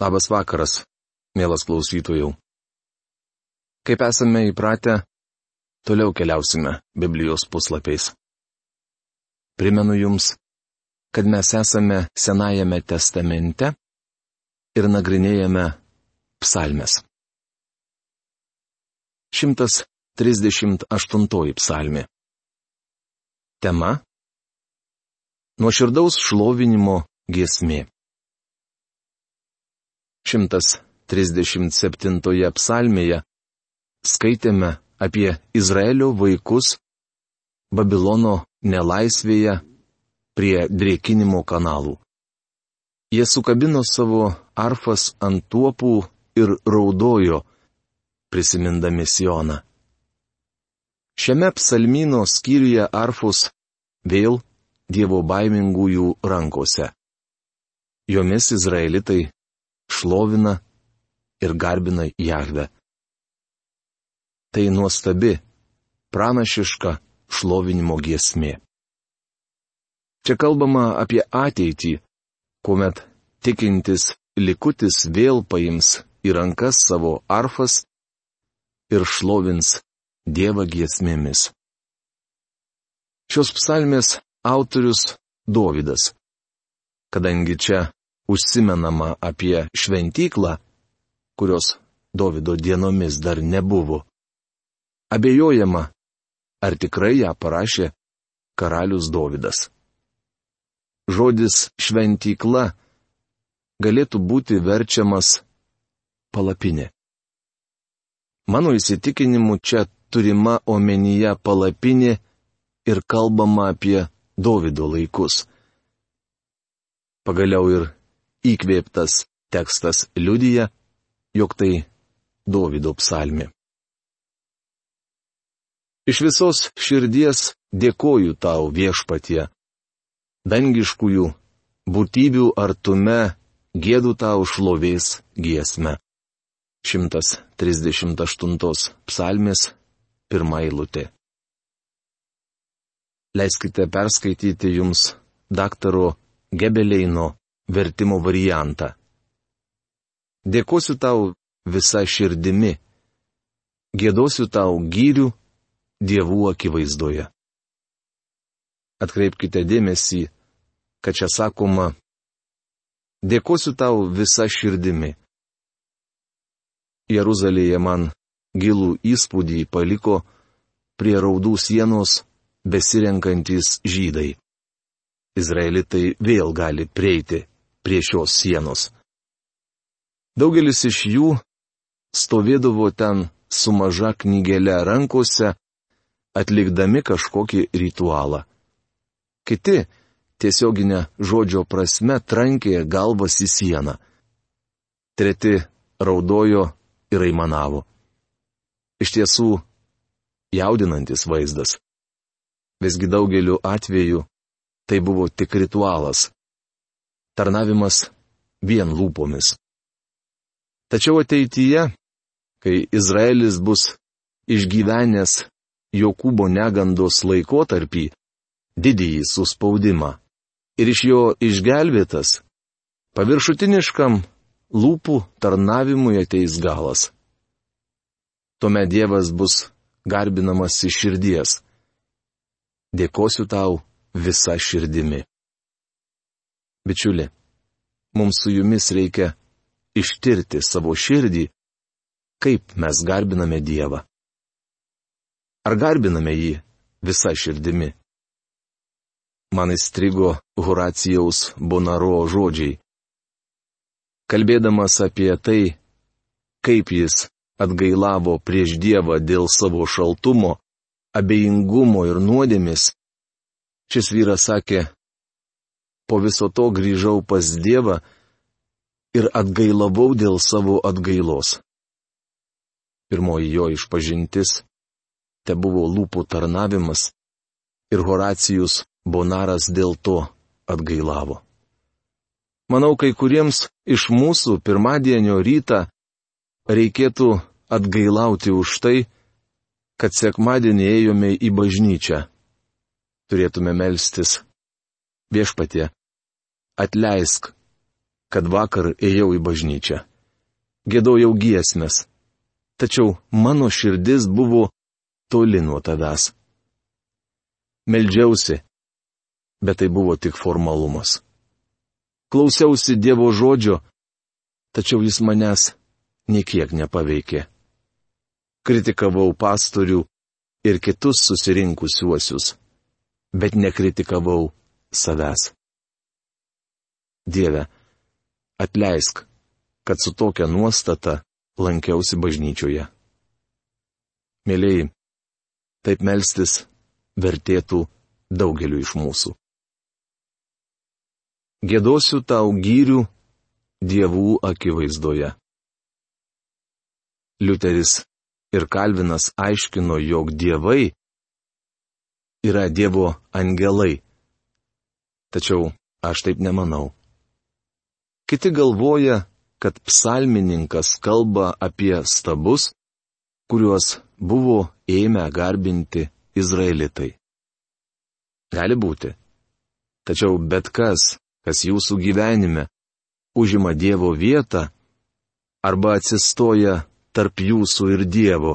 Labas vakaras, mielas klausytojų. Kaip esame įpratę, toliau keliausime Biblijos puslapiais. Primenu Jums, kad mes esame Senajame testamente ir nagrinėjame psalmes. 138 psalmi. Tema - Nuoširdaus šlovinimo giesmė. 137 psalmėje skaitėme apie Izraelio vaikus Babilono nelaisvėje prie drėkinimo kanalų. Jie sukabino savo arfas ant tuopų ir raudojo, prisimindami Sioną. Šiame psalmino skyriuje arfus vėl Dievo baimingųjų rankose. Jomis izraelitai šlovina ir garbina Jahve. Tai nuostabi, pranašiška šlovinimo giesmė. Čia kalbama apie ateitį, kuomet tikintis likutis vėl paims į rankas savo arfas ir šlovins Dievą giesmėmis. Šios psalmės autorius Dovydas. Kadangi čia užsimenama apie šventyklą, kurios Davido dienomis dar nebuvo. Abejojama, ar tikrai ją parašė karalius Davidas. Žodis šventykla galėtų būti verčiamas palapinė. Mano įsitikinimu čia turima omenyje palapinė ir kalbama apie Davido laikus. Pagaliau ir įkvėptas tekstas liudyja, jog tai Davido psalmi. Iš visos širdies dėkoju tau viešpatie. Dangiškųjų būtybių artume gėdu tau šlovės giesmę. 138 psalmės pirmą eilutė. Leiskite perskaityti jums daktaro Gebeleino vertimo variantą. Dėkosiu tau visą širdimi. Gėdosiu tau gyrių dievų akivaizdoje. Atkreipkite dėmesį, kad čia sakoma, dėkosiu tau visą širdimi. Jeruzalėje man gilų įspūdį paliko prie raudų sienos besirenkantis žydai. Izraelitai vėl gali prieiti prie šios sienos. Daugelis iš jų stovėdavo ten su maža knygelė rankose, atlikdami kažkokį ritualą. Kiti, tiesioginė žodžio prasme, trankė galvas į sieną. Treti raudojo ir aimanavo. Iš tiesų, jaudinantis vaizdas. Visgi daugeliu atveju tai buvo tik ritualas tarnavimas vien lūpomis. Tačiau ateityje, kai Izraelis bus išgyvenęs Jokūbo negandos laikotarpį, didįjį suspaudimą, ir iš jo išgelbėtas, paviršutiniškam lūpų tarnavimui ateis galas. Tuomet Dievas bus garbinamas iš širdies. Dėkosiu tau visą širdimi. Bičiuli, mums su jumis reikia ištirti savo širdį, kaip mes garbiname Dievą. Ar garbiname jį visą širdimi? Man įstrigo Horacijaus Bonaro žodžiai. Kalbėdamas apie tai, kaip jis atgailavo prieš Dievą dėl savo šaltumo, abejingumo ir nuodėmis, šis vyras sakė, po viso to grįžau pas Dievą ir atgailavau dėl savo atgailos. Pirmoji jo išpažintis te buvo lūpų tarnavimas ir Horacijus Bonaras dėl to atgailavo. Manau, kai kuriems iš mūsų pirmadienio rytą reikėtų atgailauti už tai, kad sekmadienį ėjome į bažnyčią. Turėtume melstis. Viešpatie, atleisk kad vakar ėjau į bažnyčią. Gėdojau giesmės. Tačiau mano širdis buvo toli nuo tavęs. Meldžiausi, bet tai buvo tik formalumas. Klausiausi Dievo žodžio, tačiau jis manęs niekiek nepaveikė. Kritikavau pastorių ir kitus susirinkusiuosius, bet nekritikavau savęs. Dieve, atleisk, kad su tokia nuostata lankiausi bažnyčioje. Mėlyjei, taip melstis vertėtų daugeliu iš mūsų. Gėdosiu tau gyrių dievų akivaizdoje. Liuteris ir Kalvinas aiškino, jog dievai yra Dievo angelai. Tačiau aš taip nemanau. Kiti galvoja, kad psalmininkas kalba apie stabus, kuriuos buvo ėmę garbinti izraelitai. Gali būti. Tačiau bet kas, kas jūsų gyvenime užima Dievo vietą arba atsistoja tarp jūsų ir Dievo,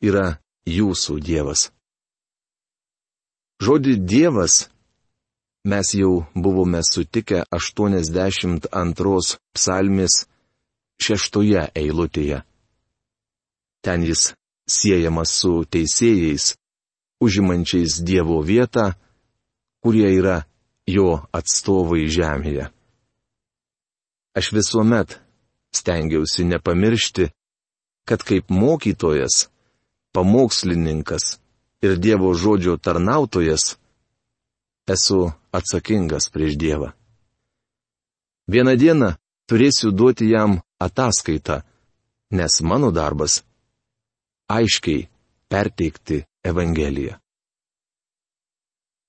yra jūsų Dievas. Žodį Dievas mes jau buvome sutikę 82 psalmis šeštoje eilutėje. Ten jis siejamas su teisėjais, užimančiais Dievo vietą, kurie yra jo atstovai žemėje. Aš visuomet stengiausi nepamiršti, kad kaip mokytojas, pamokslininkas ir Dievo žodžio tarnautojas esu atsakingas prieš Dievą. Vieną dieną turėsiu duoti jam ataskaitą, nes mano darbas - aiškiai perteikti Evangeliją.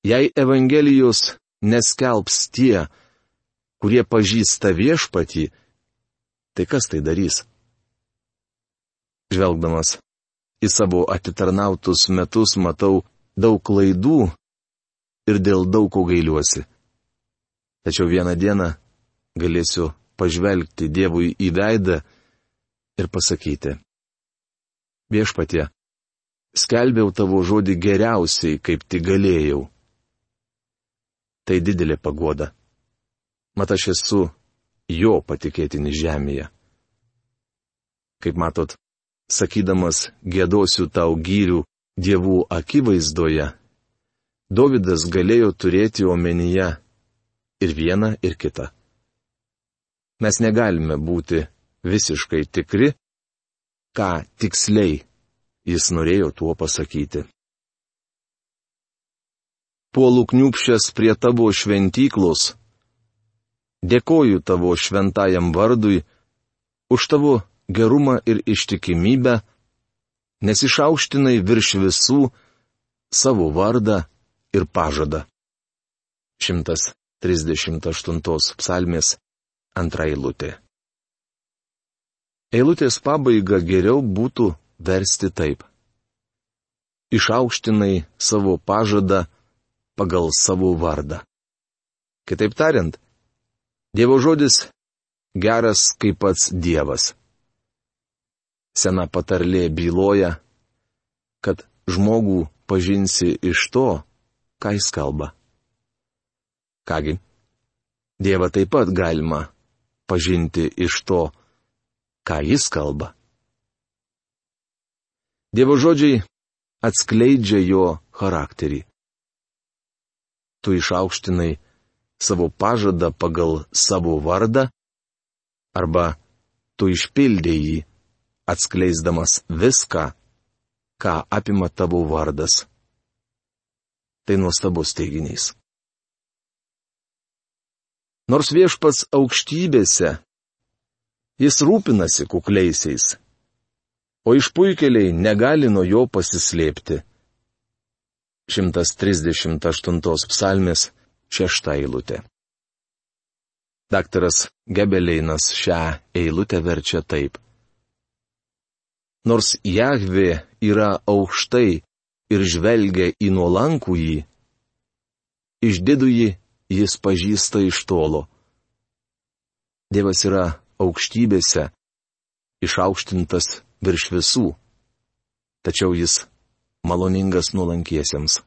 Jei Evangelijos neskelbs tie, kurie pažįsta viešpatį, tai kas tai darys? Žvelgdamas į savo atitarnautus metus matau daug klaidų ir dėl daug ko gailiuosi. Tačiau vieną dieną galėsiu pažvelgti Dievui į veidą ir pasakyti. Viešpatie, skelbiau tavo žodį geriausiai, kaip tik galėjau. Tai didelė pagoda. Mat aš esu jo patikėtinis žemėje. Kaip matot, sakydamas gėdosiu tau gyrių dievų akivaizdoje, Davidas galėjo turėti omenyje ir vieną, ir kitą. Mes negalime būti visiškai tikri, ką tiksliai jis norėjo tuo pasakyti. Puolų kniupšęs prie tavo šventyklos, dėkoju tavo šventajam vardui už tavo gerumą ir ištikimybę, nes išaukštinai virš visų savo vardą ir pažadą. 138 psalmės antra eilutė. Eilutės pabaiga geriau būtų versti taip. Išaukštinai savo pažadą pagal savo vardą. Kitaip tariant, Dievo žodis geras kaip pats Dievas. Sena patarlė byloja, kad žmogų pažinsi iš to, ką jis kalba. Kągi, Dievą taip pat galima pažinti iš to, ką jis kalba. Dievo žodžiai atskleidžia jo charakterį. Tu išaukštinai savo pažadą pagal savo vardą, arba tu išpildė jį, atskleisdamas viską, ką apima tavo vardas. Tai nuostabus teiginys. Nors viešpats aukštybėse, jis rūpinasi kukliaisiais, o išpuikeliai negali nuo jo pasislėpti. 138 psalmės šešta eilutė. Daktaras Gebeleinas šią eilutę verčia taip. Nors Jahvė yra aukštai ir žvelgia į nuolankų jį, išdidų jį jis pažįsta iš tolo. Dievas yra aukštybėse, išaukštintas virš visų, tačiau jis maloningas nuolankiesiems.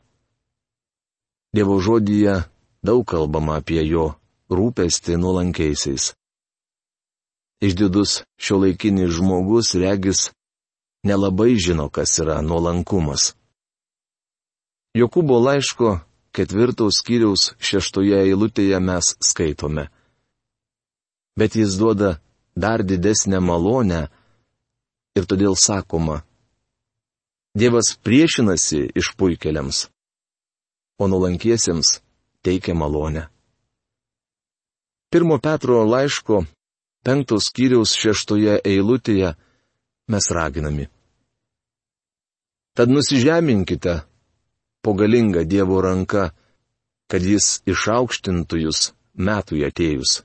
Dievo žodyje daug kalbama apie jo rūpestį nuolankiaisiais. Išdidus šio laikinis žmogus regis nelabai žino, kas yra nuolankumas. Jokūbo laiško ketvirtos skyriaus šeštoje eilutėje mes skaitome. Bet jis duoda dar didesnę malonę ir todėl sakoma, Dievas priešinasi išpuikeliams, o nulankiesiems teikia malonę. Pirmo Petro laiško penktos skyriaus šeštoje eilutėje mes raginami. Tad nusižeminkite po galingą Dievo ranką, kad jis išaukštintų jūs metui atėjus.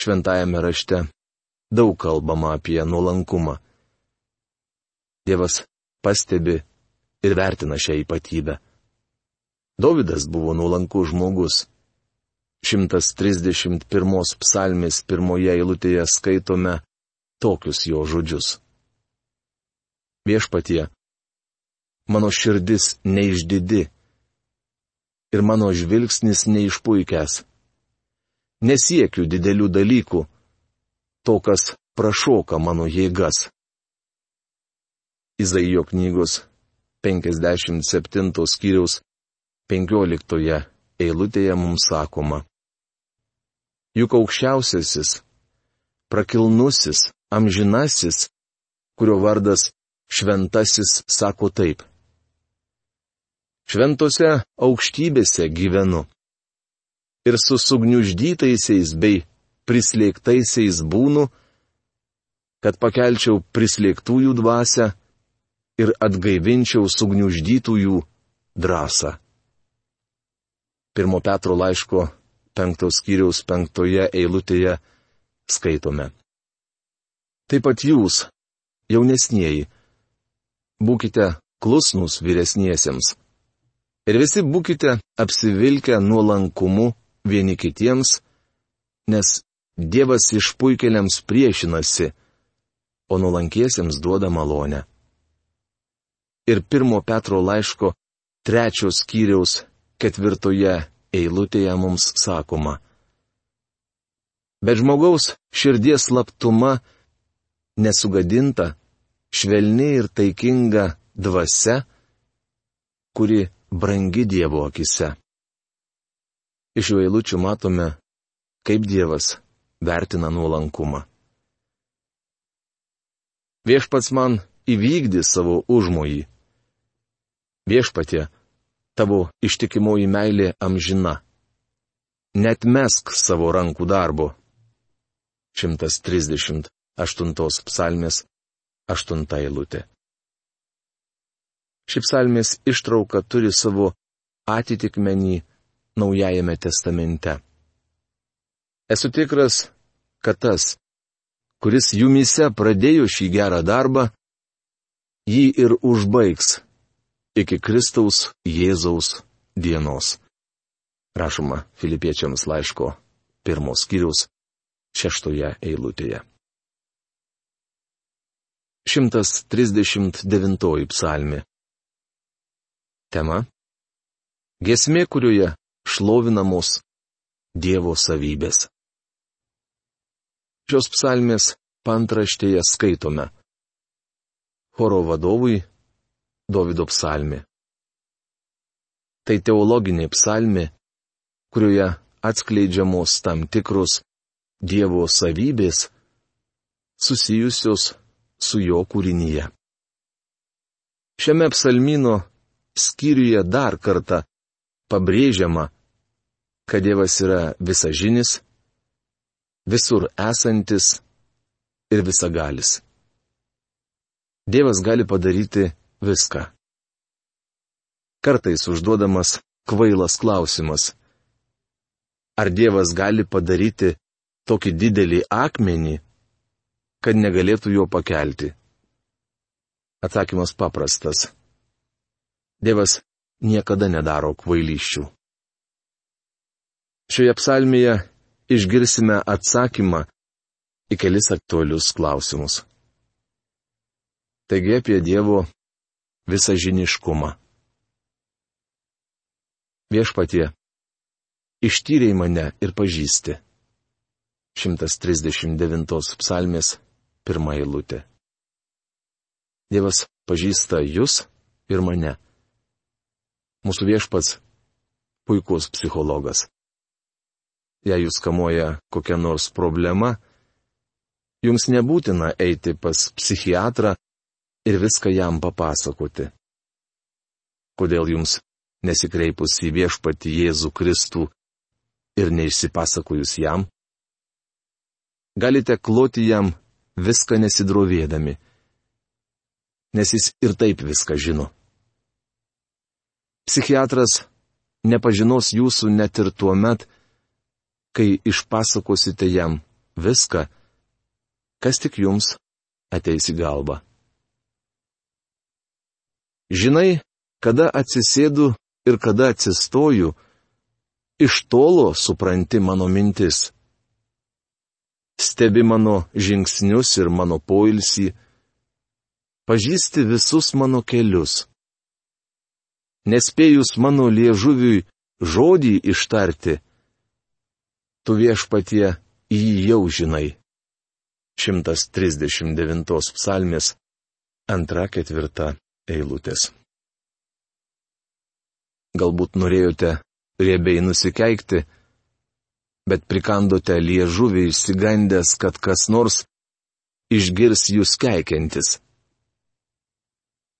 Šventajame rašte daug kalbama apie nuolankumą. Dievas pastebi ir vertina šią ypatybę. Davidas buvo nuolankus žmogus. 131 psalmės pirmoje eilutėje skaitome tokius jo žodžius. Viešpatie, mano širdis neišdidi ir mano žvilgsnis neišpuikęs. Nesiekiu didelių dalykų, to, kas prašoka mano jėgas. Izaijo knygos 57 skyriaus 15 eilutėje mums sakoma juk aukščiausiasis, prakilnusis, amžinasis, kurio vardas šventasis sako taip. Šventose aukštybėse gyvenu. Ir su sugniuždytaisiais bei prislėgtaisiais būnu, kad pakelčiau prislėgtųjų dvasę ir atgaivinčiau sugniuždytųjų drąsą. Pirmo Petro laiško penktos skyriaus penktoje eilutėje skaitome. Taip pat jūs, jaunesnieji, būkite klusnus vyresniesiems. Ir visi būkite apsivilkę nuolankumu vieni kitiems, nes Dievas išpuikeliams priešinasi, o nuolankiesiems duoda malonę. Ir pirmo Petro laiško trečios skyriaus ketvirtoje eilutėje mums sakoma. Bet žmogaus širdies slaptuma nesugadinta, švelni ir taikinga dvasia, kuri brangi Dievo akise. Iš jų eilučių matome, kaip Dievas vertina nuolankumą. Viešpats man įvykdė savo užmojį. Viešpatie, tavo ištikimoji meilė amžina. Net mesk savo rankų darbo. 138 psalmės 8 eilutė. Ši psalmės ištrauka turi savo atitikmenį Naujajame testamente. Esu tikras, kad tas, kuris jumise pradėjo šį gerą darbą, jį ir užbaigs iki Kristaus Jėzaus dienos. Rašoma Filipiečiams laiško pirmos skyriaus šeštoje eilutėje. 139 psalmi. Tema. Gesmė, kurioje šlovinamos Dievo savybės. Šios psalmės pantraštėje skaitome. Choro vadovui Davido psalmi. Tai teologinė psalmi, kurioje atskleidžiamos tam tikrus Dievo savybės susijusios su jo kūrinyje. Šiame psalmino skyriuje dar kartą pabrėžiama, kad Dievas yra visažinis, visur esantis ir visagalis. Dievas gali padaryti viską. Kartais užduodamas kvailas klausimas. Ar Dievas gali padaryti tokį didelį akmenį, kad negalėtų jo pakelti? Atsakymas paprastas. Dievas niekada nedaro kvailyščių. Šioje psalmėje išgirsime atsakymą į kelis aktualius klausimus. Taigi apie Dievo visažiniškumą. Viešpatie, ištyrėjai mane ir pažįsti. 139 psalmės pirmą eilutę. Dievas pažįsta jūs ir mane. Mūsų viešpats - puikus psichologas. Jei jūs kamuoja kokia nors problema, jums nebūtina eiti pas psichiatrą ir viską jam papasakoti. Kodėl jums nesikreipus į viešpatį Jėzų Kristų ir neišsipasakojus jam? Galite kloti jam viską nesidrovėdami, nes jis ir taip viską žino. Psichiatras nepažinos jūsų net ir tuo met, kai išpasakosite jam viską, kas tik jums ateis į galvą. Žinai, kada atsisėdu ir kada atsistoju, iš tolo supranti mano mintis. Stebi mano žingsnius ir mano poilsį, pažįsti visus mano kelius. Nespėjus mano liežuviui žodį ištarti, tu viešpatie jį jau žinai. 139 psalmės, antra ketvirta eilutės. Galbūt norėjote riebiai nusikeikti, bet prikandote liežuvį išsigandęs, kad kas nors išgirs jūs keikiantis.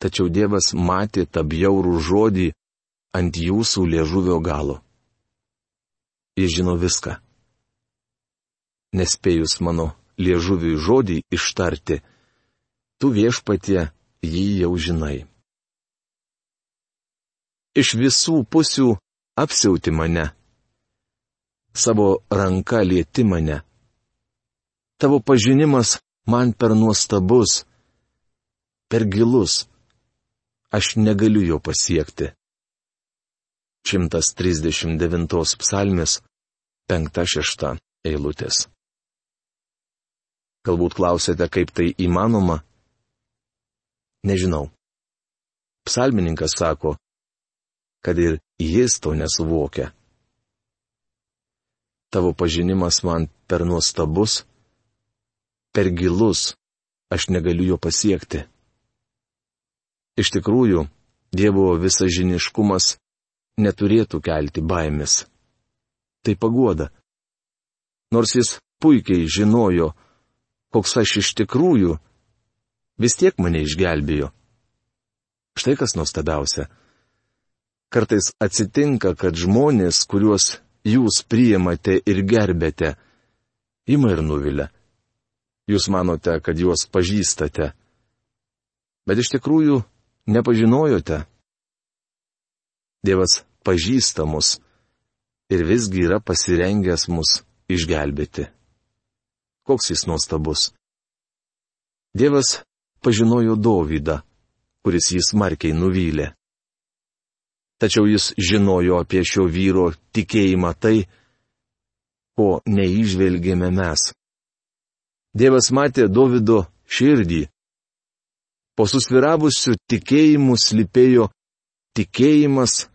Tačiau Dievas matė tą bjaurų žodį ant jūsų liežuvio galo. Jis žino viską. Nespėjus mano liežuviui žodį ištarti, tu viešpatie jį jau žinai. Iš visų pusių apsiauti mane. Savo ranka lieti mane. Tavo pažinimas man per nuostabus, per gilus. Aš negaliu jo pasiekti. 139 psalmis, 5-6 eilutės. Galbūt klausėte, kaip tai įmanoma? Nežinau. Psalmininkas sako, kad ir jis to nesuvokia. Tavo pažinimas man per nuostabus, per gilus, aš negaliu jo pasiekti. Iš tikrųjų, Dievo visažiniškumas neturėtų kelti baimės. Tai pagoda. Nors jis puikiai žinojo, koks aš iš tikrųjų, vis tiek mane išgelbėjo. Štai kas nuostabiausia. Kartais atsitinka, kad žmonės, kuriuos jūs priemate ir gerbėte, ima ir nuvilia. Jūs manote, kad juos pažįstate. Bet iš tikrųjų nepažinojote. Dievas pažįsta mus ir visgi yra pasirengęs mus išgelbėti. Koks jis nuostabus. Dievas pažinojo Dovydą, kuris jis smarkiai nuvylė. Tačiau jis žinojo apie šio vyro tikėjimą tai, ko neižvelgėme mes. Dievas matė Dovido širdį. Po susviravusių tikėjimų slypėjo tikėjimas,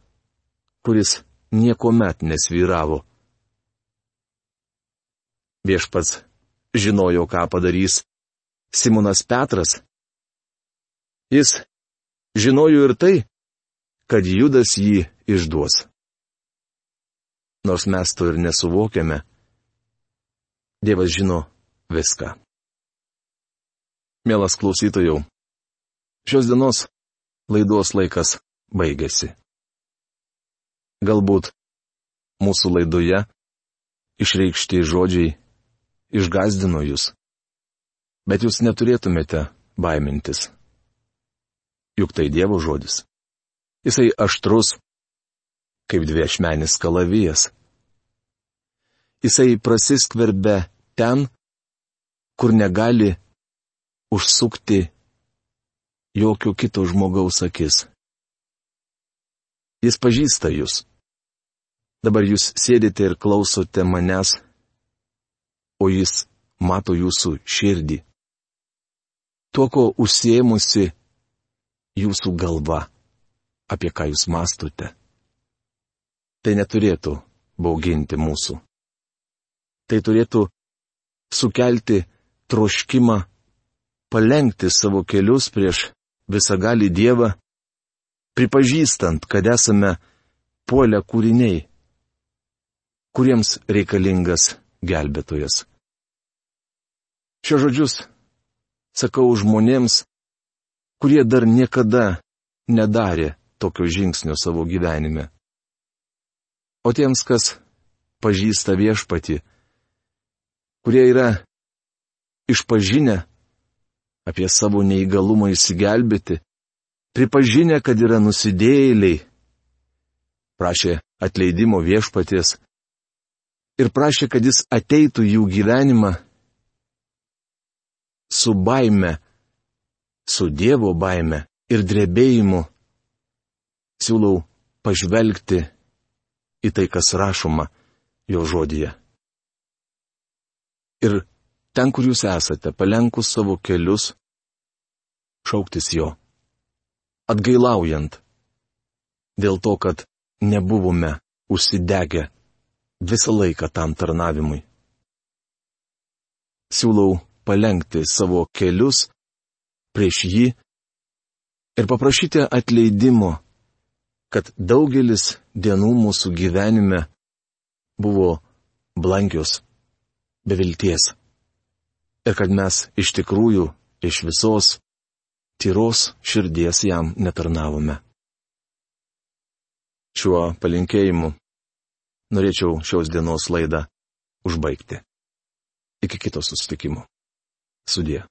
kuris niekuomet nesvyravo. Viešpats žinojo, ką padarys Simonas Petras. Jis žinojo ir tai, kad Judas jį išduos. Nors mes to ir nesuvokiame, Dievas žino viską. Mielas klausytojų, šios dienos laidos laikas baigėsi. Galbūt mūsų laidoje išreikšti žodžiai išgazdino jūs. Bet jūs neturėtumėte baimintis. Juk tai Dievo žodis. Jisai aštrus, kaip dviešmenis kalavijas. Jisai prasiskverbia ten, kur negali užsukti jokio kito žmogaus akis. Jis pažįsta jūs. Dabar jūs sėdite ir klausote manęs o jis mato jūsų širdį. Tuo, ko užsiemusi jūsų galva, apie ką jūs mastote. Tai neturėtų bauginti mūsų. Tai turėtų sukelti troškimą palengti savo kelius prieš visagalį Dievą, pripažįstant, kad esame puolę kūriniai, kuriems reikalingas gelbėtojas. Šio žodžius sakau žmonėms, kurie dar niekada nedarė tokio žingsnio savo gyvenime. O tiems, kas pažįsta viešpati, kurie yra išpažinę apie savo neįgalumą įsigelbėti, pripažinę, kad yra nusidėjėliai, prašė atleidimo viešpaties ir prašė, kad jis ateitų jų gyvenimą su baime, su Dievo baime ir drebėjimu. Siūlau pažvelgti į tai, kas rašoma jo žodyje. Ir ten, kur jūs esate, palenkus savo kelius, šauktis jo. Atgailaujant. Dėl to, kad nebuvome užsidegę visą laiką tam tarnavimui. Siūlau palengti savo kelius prieš jį ir paprašyti atleidimo, kad daugelis dienų mūsų gyvenime buvo blankios, bevilties. Ir kad mes iš tikrųjų, iš visos tyros širdies jam netarnavome. Šiuo palinkėjimu norėčiau šios dienos laidą užbaigti. Iki kito susitikimo. Sudė.